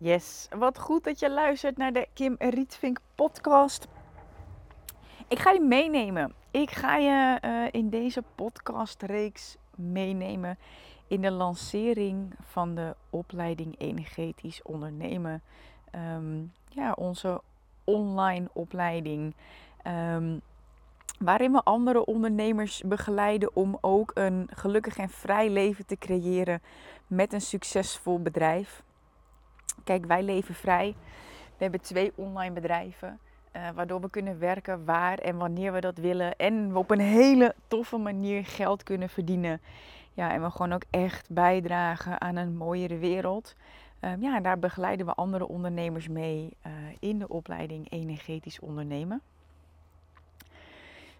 Yes, wat goed dat je luistert naar de Kim Rietvink podcast. Ik ga je meenemen. Ik ga je uh, in deze podcastreeks meenemen in de lancering van de opleiding Energetisch Ondernemen. Um, ja, onze online opleiding. Um, waarin we andere ondernemers begeleiden om ook een gelukkig en vrij leven te creëren met een succesvol bedrijf. Kijk, wij leven vrij. We hebben twee online bedrijven. Uh, waardoor we kunnen werken waar en wanneer we dat willen. En we op een hele toffe manier geld kunnen verdienen. Ja, en we gewoon ook echt bijdragen aan een mooiere wereld. Uh, ja, daar begeleiden we andere ondernemers mee uh, in de opleiding Energetisch Ondernemen.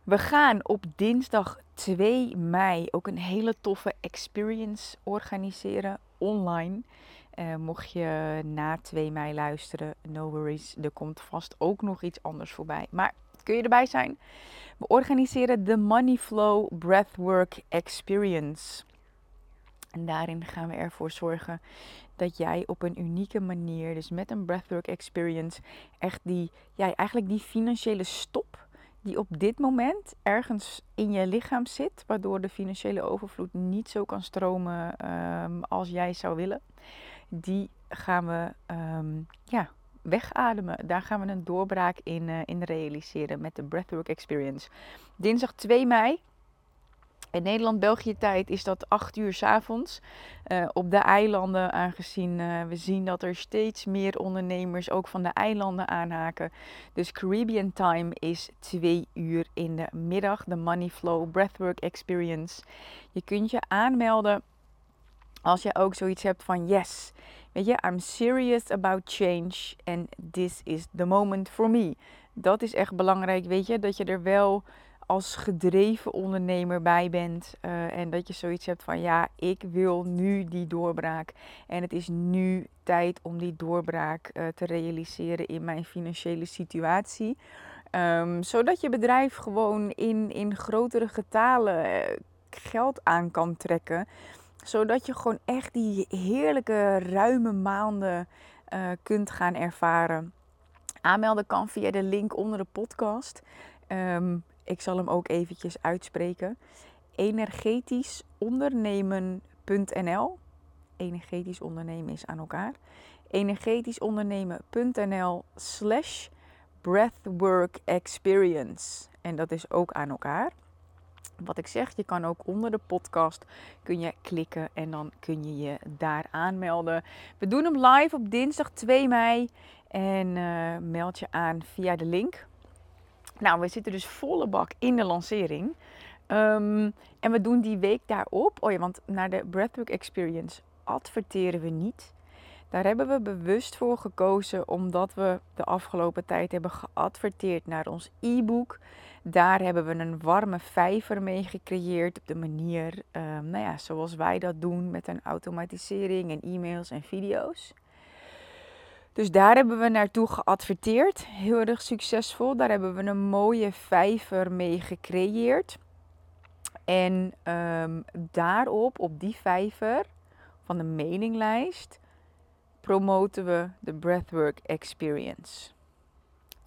We gaan op dinsdag 2 mei ook een hele toffe experience organiseren online. Uh, mocht je na 2 mei luisteren, no worries, er komt vast ook nog iets anders voorbij. Maar kun je erbij zijn? We organiseren de Money Flow Breathwork Experience. En daarin gaan we ervoor zorgen dat jij op een unieke manier, dus met een breathwork experience, echt die, ja, eigenlijk die financiële stop die op dit moment ergens in je lichaam zit, waardoor de financiële overvloed niet zo kan stromen um, als jij zou willen die gaan we um, ja, wegademen. Daar gaan we een doorbraak in, uh, in realiseren met de Breathwork Experience. Dinsdag 2 mei. In Nederland-België tijd is dat 8 uur s avonds. Uh, op de eilanden, aangezien uh, we zien dat er steeds meer ondernemers ook van de eilanden aanhaken. Dus Caribbean time is 2 uur in de middag. De Money Flow Breathwork Experience. Je kunt je aanmelden als je ook zoiets hebt van yes, weet je, I'm serious about change and this is the moment for me. Dat is echt belangrijk, weet je, dat je er wel als gedreven ondernemer bij bent uh, en dat je zoiets hebt van ja, ik wil nu die doorbraak en het is nu tijd om die doorbraak uh, te realiseren in mijn financiële situatie. Um, zodat je bedrijf gewoon in, in grotere getalen uh, geld aan kan trekken zodat je gewoon echt die heerlijke ruime maanden uh, kunt gaan ervaren. Aanmelden kan via de link onder de podcast. Um, ik zal hem ook eventjes uitspreken. Energetischondernemen.nl Energetisch ondernemen is aan elkaar. Energetischondernemen.nl slash breathwork experience. En dat is ook aan elkaar wat ik zeg, je kan ook onder de podcast kun je klikken en dan kun je je daar aanmelden. We doen hem live op dinsdag 2 mei en uh, meld je aan via de link. Nou, we zitten dus volle bak in de lancering. Um, en we doen die week daarop, oh ja, want naar de Breathwork Experience adverteren we niet. Daar hebben we bewust voor gekozen omdat we de afgelopen tijd hebben geadverteerd naar ons e-book. Daar hebben we een warme vijver mee gecreëerd op de manier uh, nou ja, zoals wij dat doen met een automatisering en e-mails en video's. Dus daar hebben we naartoe geadverteerd. Heel erg succesvol. Daar hebben we een mooie vijver mee gecreëerd. En um, daarop, op die vijver van de mailinglijst, promoten we de Breathwork Experience.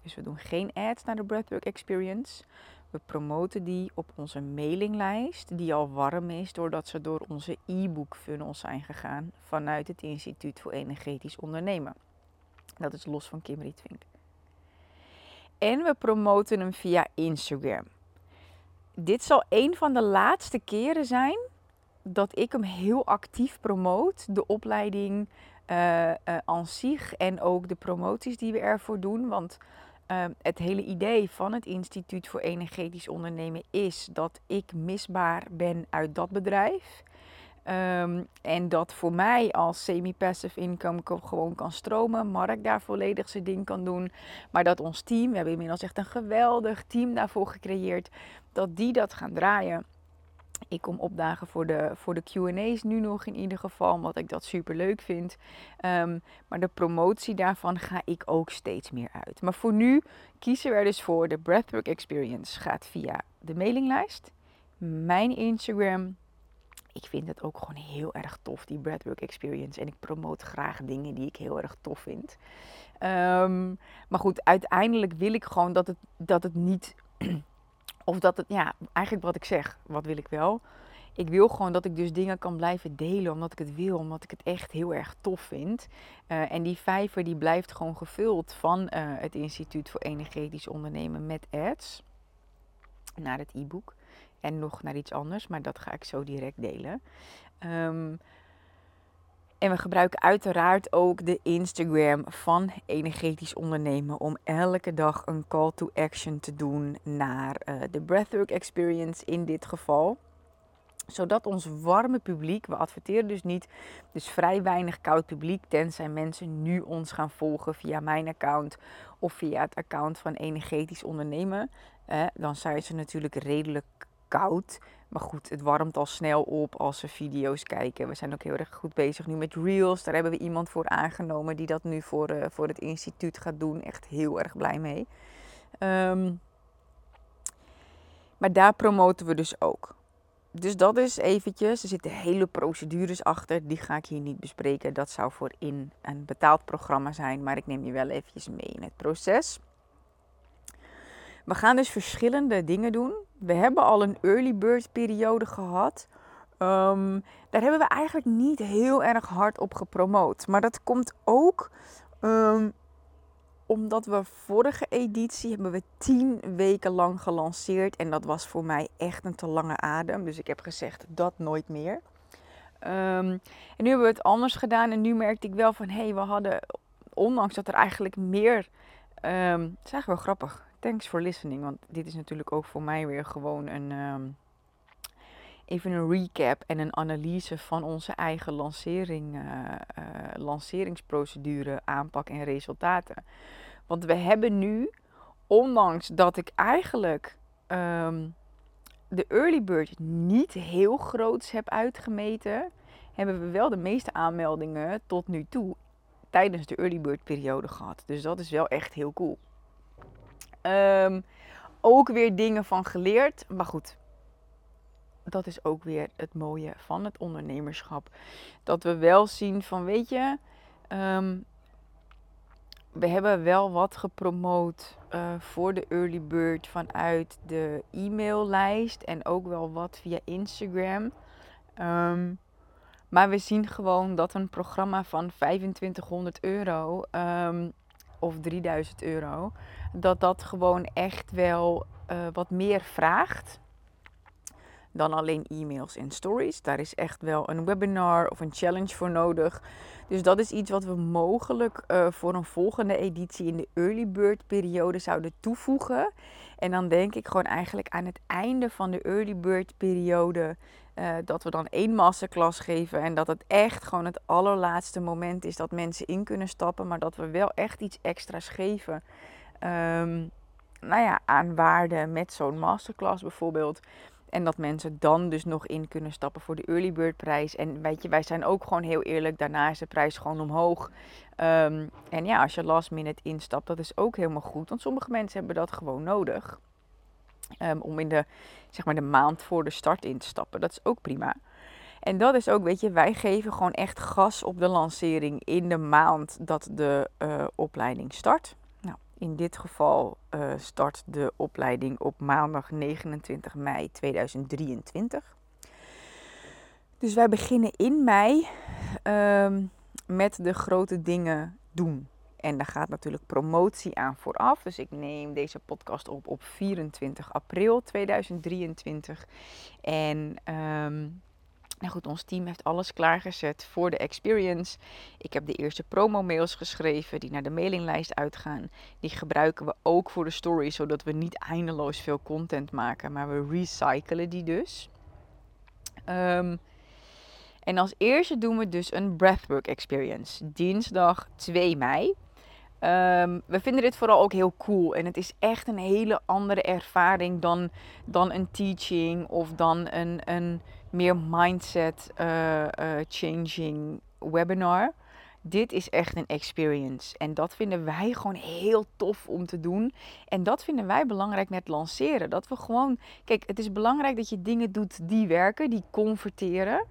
Dus we doen geen ads naar de Breathwork Experience. We promoten die op onze mailinglijst, die al warm is doordat ze door onze e-book funnels zijn gegaan vanuit het Instituut voor Energetisch Ondernemen. Dat is los van Kim Rietvink. En we promoten hem via Instagram. Dit zal een van de laatste keren zijn dat ik hem heel actief promoot. De opleiding uh, uh, aan zich en ook de promoties die we ervoor doen. Want uh, het hele idee van het Instituut voor Energetisch Ondernemen is dat ik misbaar ben uit dat bedrijf. Um, en dat voor mij als semi-passive income gewoon kan stromen. Mark daar volledig zijn ding kan doen. Maar dat ons team, we hebben inmiddels echt een geweldig team daarvoor gecreëerd. Dat die dat gaan draaien. Ik kom opdagen voor de, voor de QA's nu nog in ieder geval, omdat ik dat super leuk vind. Um, maar de promotie daarvan ga ik ook steeds meer uit. Maar voor nu kiezen we er dus voor. De Breathwork Experience gaat via de mailinglijst, mijn Instagram ik vind het ook gewoon heel erg tof, die breathwork experience. En ik promote graag dingen die ik heel erg tof vind. Ehm, maar goed, uiteindelijk wil ik gewoon dat het, dat het niet. Of dat het, ja, eigenlijk wat ik zeg, wat wil ik wel? Ik wil gewoon dat ik dus dingen kan blijven delen, omdat ik het wil, omdat ik het echt heel erg tof vind. Uh, en die vijver die blijft gewoon gevuld van uh, het Instituut voor Energetisch Ondernemen met ads. Naar het e-book. En nog naar iets anders, maar dat ga ik zo direct delen. Um, en we gebruiken uiteraard ook de Instagram van Energetisch Ondernemen om elke dag een call to action te doen naar uh, de Breathwork Experience in dit geval zodat ons warme publiek, we adverteren dus niet, dus vrij weinig koud publiek, tenzij mensen nu ons gaan volgen via mijn account of via het account van Energetisch Ondernemen. Eh, dan zijn ze natuurlijk redelijk koud. Maar goed, het warmt al snel op als ze video's kijken. We zijn ook heel erg goed bezig nu met Reels. Daar hebben we iemand voor aangenomen die dat nu voor, uh, voor het instituut gaat doen. Echt heel erg blij mee. Um, maar daar promoten we dus ook. Dus dat is eventjes. Er zitten hele procedures achter. Die ga ik hier niet bespreken. Dat zou voor in een betaald programma zijn. Maar ik neem je wel eventjes mee in het proces. We gaan dus verschillende dingen doen. We hebben al een early bird periode gehad. Um, daar hebben we eigenlijk niet heel erg hard op gepromoot. Maar dat komt ook um, omdat we vorige editie hebben we tien weken lang gelanceerd. En dat was voor mij echt een te lange adem. Dus ik heb gezegd dat nooit meer. Um, en nu hebben we het anders gedaan. En nu merkte ik wel van hé, hey, we hadden, ondanks dat er eigenlijk meer. Het is eigenlijk wel grappig. Thanks for listening. Want dit is natuurlijk ook voor mij weer gewoon een. Um, even een recap en een analyse van onze eigen lancering, uh, uh, lanceringsprocedure, aanpak en resultaten. Want we hebben nu, ondanks dat ik eigenlijk um, de early bird niet heel groots heb uitgemeten, hebben we wel de meeste aanmeldingen tot nu toe tijdens de early bird periode gehad. Dus dat is wel echt heel cool. Um, ook weer dingen van geleerd. Maar goed, dat is ook weer het mooie van het ondernemerschap. Dat we wel zien van, weet je, um, we hebben wel wat gepromoot uh, voor de early bird vanuit de e-maillijst en ook wel wat via Instagram. Um, maar we zien gewoon dat een programma van 2500 euro of 3000 euro, dat dat gewoon echt wel uh, wat meer vraagt dan alleen e-mails en stories. Daar is echt wel een webinar of een challenge voor nodig. Dus dat is iets wat we mogelijk uh, voor een volgende editie in de early bird periode zouden toevoegen. En dan denk ik gewoon eigenlijk aan het einde van de early bird periode uh, dat we dan één masterclass geven en dat het echt gewoon het allerlaatste moment is dat mensen in kunnen stappen, maar dat we wel echt iets extra's geven. Um, nou ja, aan waarde met zo'n masterclass bijvoorbeeld. En dat mensen dan dus nog in kunnen stappen voor de early bird prijs. En weet je, wij zijn ook gewoon heel eerlijk. Daarna is de prijs gewoon omhoog. Um, en ja, als je last minute instapt, dat is ook helemaal goed. Want sommige mensen hebben dat gewoon nodig. Um, om in de, zeg maar, de maand voor de start in te stappen. Dat is ook prima. En dat is ook, weet je, wij geven gewoon echt gas op de lancering in de maand dat de uh, opleiding start. In dit geval uh, start de opleiding op maandag 29 mei 2023. Dus wij beginnen in mei um, met de grote dingen doen. En daar gaat natuurlijk promotie aan vooraf. Dus ik neem deze podcast op op 24 april 2023. En um, nou goed, ons team heeft alles klaargezet voor de experience. Ik heb de eerste promo-mails geschreven die naar de mailinglijst uitgaan. Die gebruiken we ook voor de story, zodat we niet eindeloos veel content maken, maar we recyclen die dus. Um, en als eerste doen we dus een breathwork experience. Dinsdag 2 mei. Um, we vinden dit vooral ook heel cool. En het is echt een hele andere ervaring dan, dan een teaching of dan een, een meer mindset uh, uh, changing webinar. dit is echt een experience. En dat vinden wij gewoon heel tof om te doen. En dat vinden wij belangrijk met lanceren. Dat we gewoon, kijk, het is belangrijk dat je dingen doet die werken, die converteren.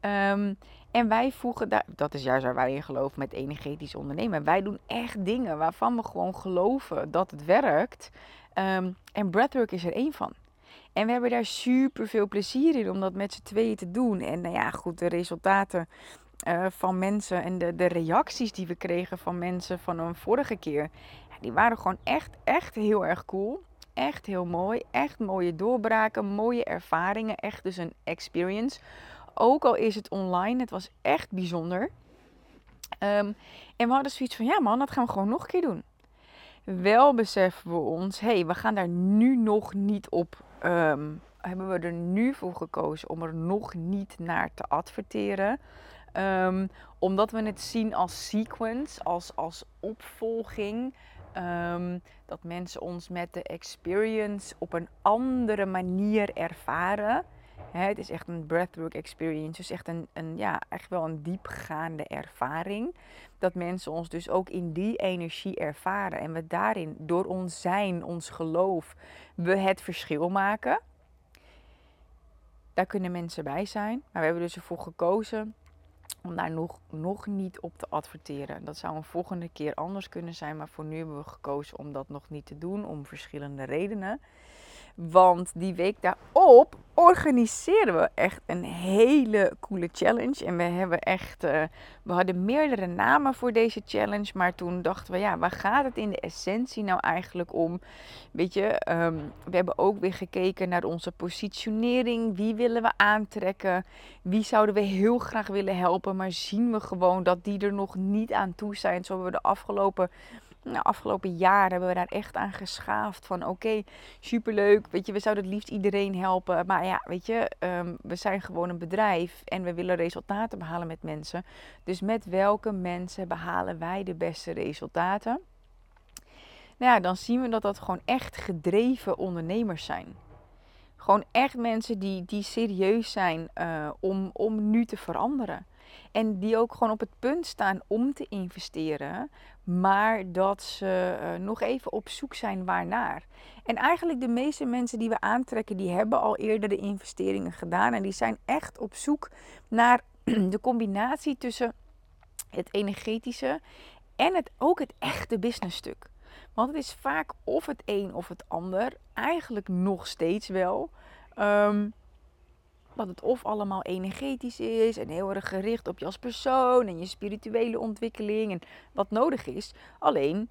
Ehm, en wij voegen daar, dat is juist waar wij in geloven met energetisch ondernemen. Wij doen echt dingen waarvan we gewoon geloven dat het werkt. Ehm, en breathwork is er één van. En we hebben daar super veel plezier in om dat met z'n tweeën te doen. En nou ja, goed, de resultaten uh, van mensen en de, de reacties die we kregen van mensen van een vorige keer, ja, die waren gewoon echt, echt heel erg cool. Echt heel mooi. Echt mooie doorbraken, mooie ervaringen. Echt dus een experience. Ook al is het online, het was echt bijzonder. Um, en we hadden zoiets van, ja man, dat gaan we gewoon nog een keer doen. Wel beseffen we ons, hé, hey, we gaan daar nu nog niet op um, hebben we er nu voor gekozen om er nog niet naar te adverteren. Um, omdat we het zien als sequence, als, als opvolging. Um, dat mensen ons met de experience op een andere manier ervaren. He, het is echt een breathwork experience. Dus echt een, een, ja, echt wel een diepgaande ervaring. Dat mensen ons dus ook in die energie ervaren. En we daarin, door ons zijn, ons geloof, we het verschil maken. Daar kunnen mensen bij zijn. Maar we hebben dus ervoor gekozen om daar nog, nog niet op te adverteren. Dat zou een volgende keer anders kunnen zijn, maar voor nu hebben we gekozen om dat nog niet te doen om verschillende redenen. Want die week daarop organiseren we echt een hele coole challenge. En we hebben echt, uh, we hadden meerdere namen voor deze challenge. Maar toen dachten we, ja, waar gaat het in de essentie nou eigenlijk om? Weet je, um, we hebben ook weer gekeken naar onze positionering. Wie willen we aantrekken? Wie zouden we heel graag willen helpen? Maar zien we gewoon dat die er nog niet aan toe zijn. Zo hebben we de afgelopen nou, afgelopen jaar hebben we daar echt aan geschaafd. Van oké, superleuk. Weet je, we zouden het liefst iedereen helpen. Maar ja, weet je, um, we zijn gewoon een bedrijf en we willen resultaten behalen met mensen. Dus met welke mensen behalen wij de beste resultaten? Nou ja, dan zien we dat dat gewoon echt gedreven ondernemers zijn. Gewoon echt mensen die, die serieus zijn uh, om, om nu te veranderen. En die ook gewoon op het punt staan om te investeren, maar dat ze uh, nog even op zoek zijn waarnaar. En eigenlijk de meeste mensen die we aantrekken, die hebben al eerder de investeringen gedaan en die zijn echt op zoek naar de combinatie tussen het energetische en het, ook het echte businessstuk. Want het is vaak of het een of het ander, eigenlijk nog steeds wel. Um, dat het of allemaal energetisch is en heel erg gericht op je als persoon en je spirituele ontwikkeling en wat nodig is. Alleen,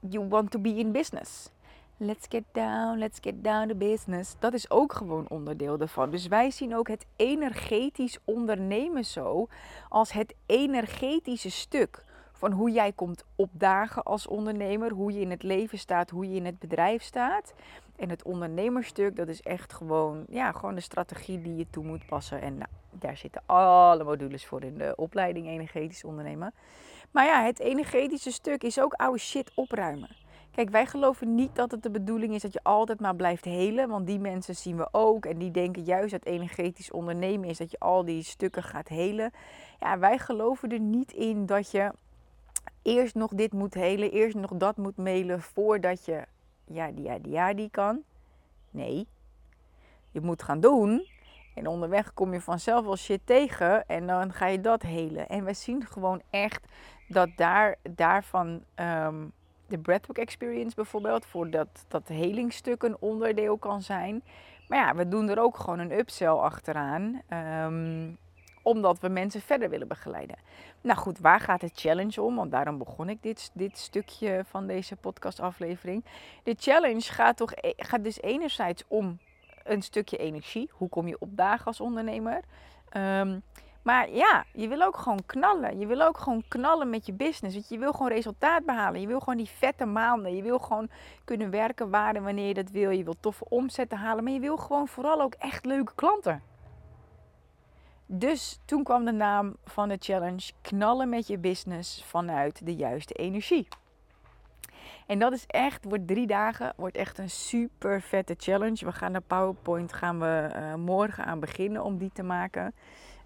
you want to be in business. Let's get down, let's get down to business. Dat is ook gewoon onderdeel ervan. Dus wij zien ook het energetisch ondernemen zo als het energetische stuk van hoe jij komt opdagen als ondernemer, hoe je in het leven staat, hoe je in het bedrijf staat. En het ondernemerstuk, dat is echt gewoon, ja, gewoon de strategie die je toe moet passen. En nou, daar zitten alle modules voor in de opleiding energetisch ondernemen. Maar ja, het energetische stuk is ook oude shit opruimen. Kijk, wij geloven niet dat het de bedoeling is dat je altijd maar blijft helen. Want die mensen zien we ook. En die denken juist dat energetisch ondernemen is dat je al die stukken gaat helen. Ja, wij geloven er niet in dat je eerst nog dit moet helen, eerst nog dat moet mailen voordat je ja, die, ja, die, ja, die kan. Nee, je moet gaan doen. En onderweg kom je vanzelf wel shit tegen en dan ga je dat helen. En we zien gewoon echt dat daar, daarvan um, de breathwork experience bijvoorbeeld, voor dat, dat helingstuk een onderdeel kan zijn. Maar ja, we doen er ook gewoon een upsell achteraan. Um, omdat we mensen verder willen begeleiden. Nou goed, waar gaat de challenge om? Want daarom begon ik dit, dit stukje van deze podcastaflevering. De challenge gaat, toch, e-, gaat dus enerzijds om een stukje energie. Hoe kom je op dagen als ondernemer? Um, maar ja, je wil ook gewoon knallen. Je wil ook gewoon knallen met je business. Want je wil gewoon resultaat behalen. Je wil gewoon die vette maanden. Je wil gewoon kunnen werken waar en wanneer je dat wil. Je wil toffe omzetten halen. Maar je wil gewoon vooral ook echt leuke klanten. Dus toen kwam de naam van de challenge: knallen met je business vanuit de juiste energie. En dat is echt, wordt drie dagen, wordt echt een super vette challenge. We gaan de PowerPoint gaan we uh, morgen aan beginnen om die te maken.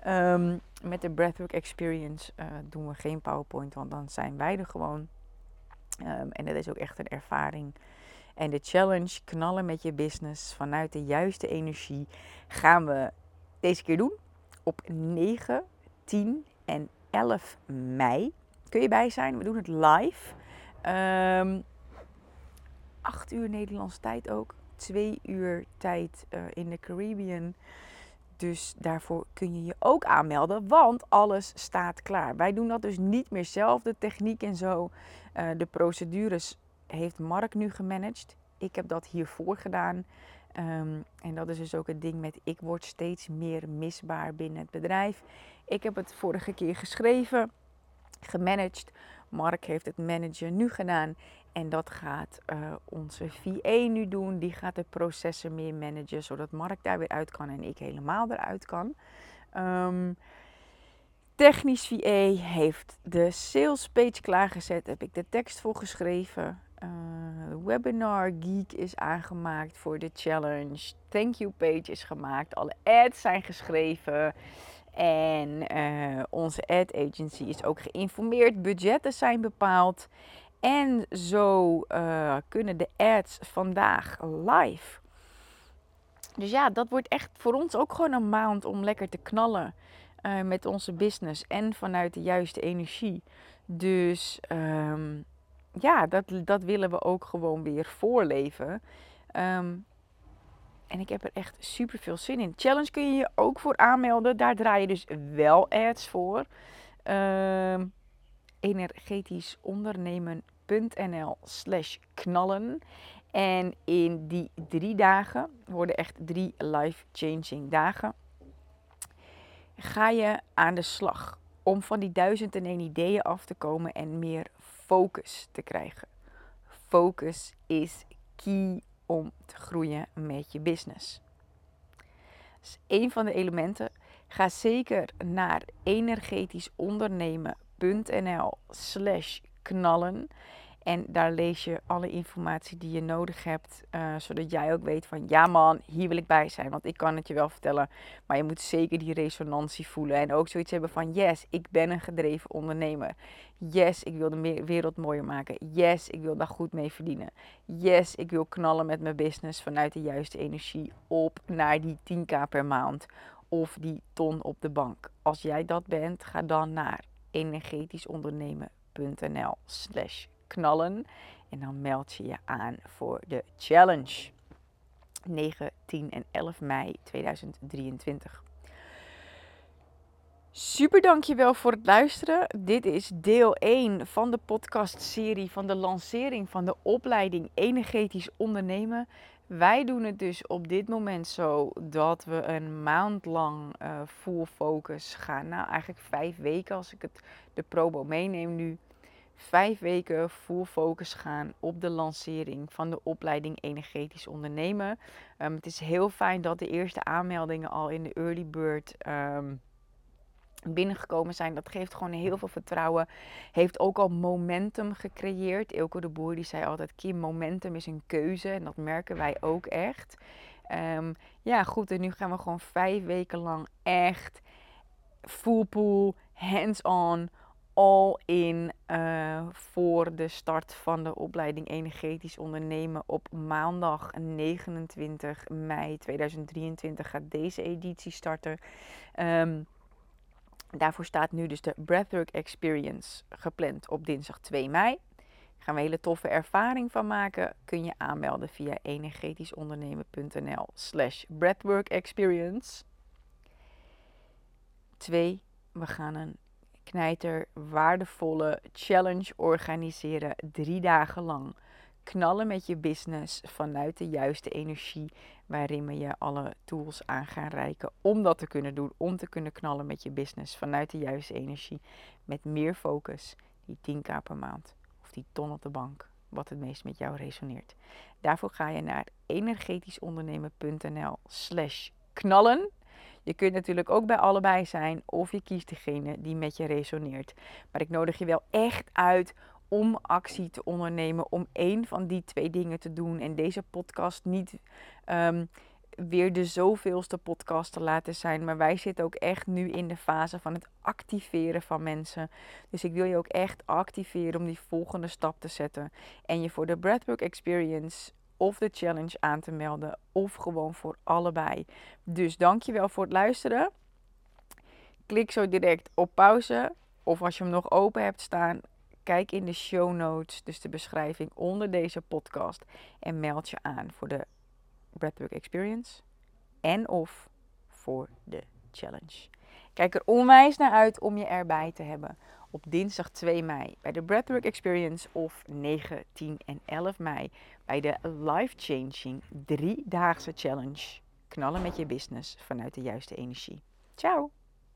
Ehm, met de Breathwork Experience uh, doen we geen PowerPoint, want dan zijn wij er gewoon. Um, en dat is ook echt een ervaring. En de challenge knallen met je business vanuit de juiste energie gaan we deze keer doen op 9, 10 en 11 mei. Kun je bij zijn? We doen het live. Um, 8 uur Nederlandse tijd ook. 2 uur tijd uh, in de Caribbean. Dus daarvoor kun je je ook aanmelden, want alles staat klaar. Wij doen dat dus niet meer zelf, de techniek en zo. Uh, de procedures heeft Mark nu gemanaged. Ik heb dat hiervoor gedaan. Um, en dat is dus ook het ding met ik word steeds meer misbaar binnen het bedrijf. Ik heb het vorige keer geschreven, gemanaged. Mark heeft het managen nu gedaan. En dat gaat uh, onze VA nu doen. Die gaat de processen meer managen, zodat Mark daar weer uit kan en ik helemaal eruit kan. Um, technisch VA heeft de sales page klaargezet. Heb ik de tekst voor geschreven. Uh, webinar Geek is aangemaakt voor de challenge. Thank you page is gemaakt. Alle ads zijn geschreven. En uh, onze ad agency is ook geïnformeerd. Budgetten zijn bepaald. En zo uh, kunnen de ads vandaag live. Dus ja, dat wordt echt voor ons ook gewoon een maand om lekker te knallen met onze business en vanuit de juiste energie. Dus um, ja, dat, dat willen we ook gewoon weer voorleven. Um, en ik heb er echt super veel zin in. Challenge kun je je ook voor aanmelden. Daar draai je dus wel ads voor. Um, energetisch ondernemen.nl slash knallen. En in die drie dagen worden echt drie life-changing dagen. Ga je aan de slag om van die duizend en één ideeën af te komen en meer focus te krijgen. Focus is key om te groeien met je business. Dus een van de elementen. Ga zeker naar energetischondernemen.nl slash knallen. En daar lees je alle informatie die je nodig hebt, uh, zodat jij ook weet van ja man, hier wil ik bij zijn. Want ik kan het je wel vertellen, maar je moet zeker die resonantie voelen. En ook zoiets hebben van yes, ik ben een gedreven ondernemer. Yes, ik wil de wereld mooier maken. Yes, ik wil daar goed mee verdienen. Yes, ik wil knallen met mijn business vanuit de juiste energie op naar die 10k per maand of die ton op de bank. Als jij dat bent, ga dan naar energetischondernemen.nl slash knallen. En dan meld je je aan voor de challenge. 9, 10 en 11 mei 2023. Super dankjewel voor het luisteren. Dit is deel 1 van de podcastserie van de lancering van de opleiding Energetisch Ondernemen. Wij doen het dus op dit moment zo dat we een maand lang uh, full focus gaan. Nou, eigenlijk vijf weken als ik het de probo meeneem nu vijf weken full focus gaan op de lancering van de opleiding Energetisch Ondernemen. Um, het is heel fijn dat de eerste aanmeldingen al in de early bird um, binnengekomen zijn. Dat geeft gewoon heel veel vertrouwen. Heeft ook al momentum gecreëerd. Ilko de Boer die zei altijd, Kim, momentum is een keuze. En dat merken wij ook echt. Um, ja, goed. En nu gaan we gewoon vijf weken lang echt full pool, hands-on all in uh, voor de start van de opleiding Energetisch Ondernemen. Op maandag 29 mei 2023 gaat deze editie starten. Um, daarvoor staat nu dus de Breathwork Experience gepland op dinsdag 2 mei. Daar gaan we een hele toffe ervaring van maken. Kun je aanmelden via energetischondernemen.nl slash breathwork experience. Twee, we gaan een knijter waardevolle challenge organiseren drie dagen lang. Knallen met je business vanuit de juiste energie, waarin we je alle tools aan gaan reiken om dat te kunnen doen, om te kunnen knallen met je business vanuit de juiste energie, met meer focus, die 10k per maand of die ton op de bank, wat het meest met jou resoneert. Daarvoor ga je naar energetischondernemen.nl slash knallen. Je kunt natuurlijk ook bij allebei zijn of je kiest degene die met je resoneert. Maar ik nodig je wel echt uit om actie te ondernemen, om één van die twee dingen te doen en deze podcast niet um, weer de zoveelste podcast te laten zijn. Maar wij zitten ook echt nu in de fase van het activeren van mensen. Dus ik wil je ook echt activeren om die volgende stap te zetten. En je voor de Breathwork Experience of de challenge aan te melden. Of gewoon voor allebei. Dus dankjewel voor het luisteren. Klik zo direct op pauze. Of als je hem nog open hebt staan, kijk in de show notes, dus de beschrijving onder deze podcast. En meld je aan voor de Breathwork Experience en of voor de challenge. Kijk er onwijs naar uit om je erbij te hebben op dinsdag 2 mei bij de Breathwork Experience of 9, 10 en 11 mei bij de Life Changing driedaagse challenge. Knallen met je business vanuit de juiste energie. Ciao!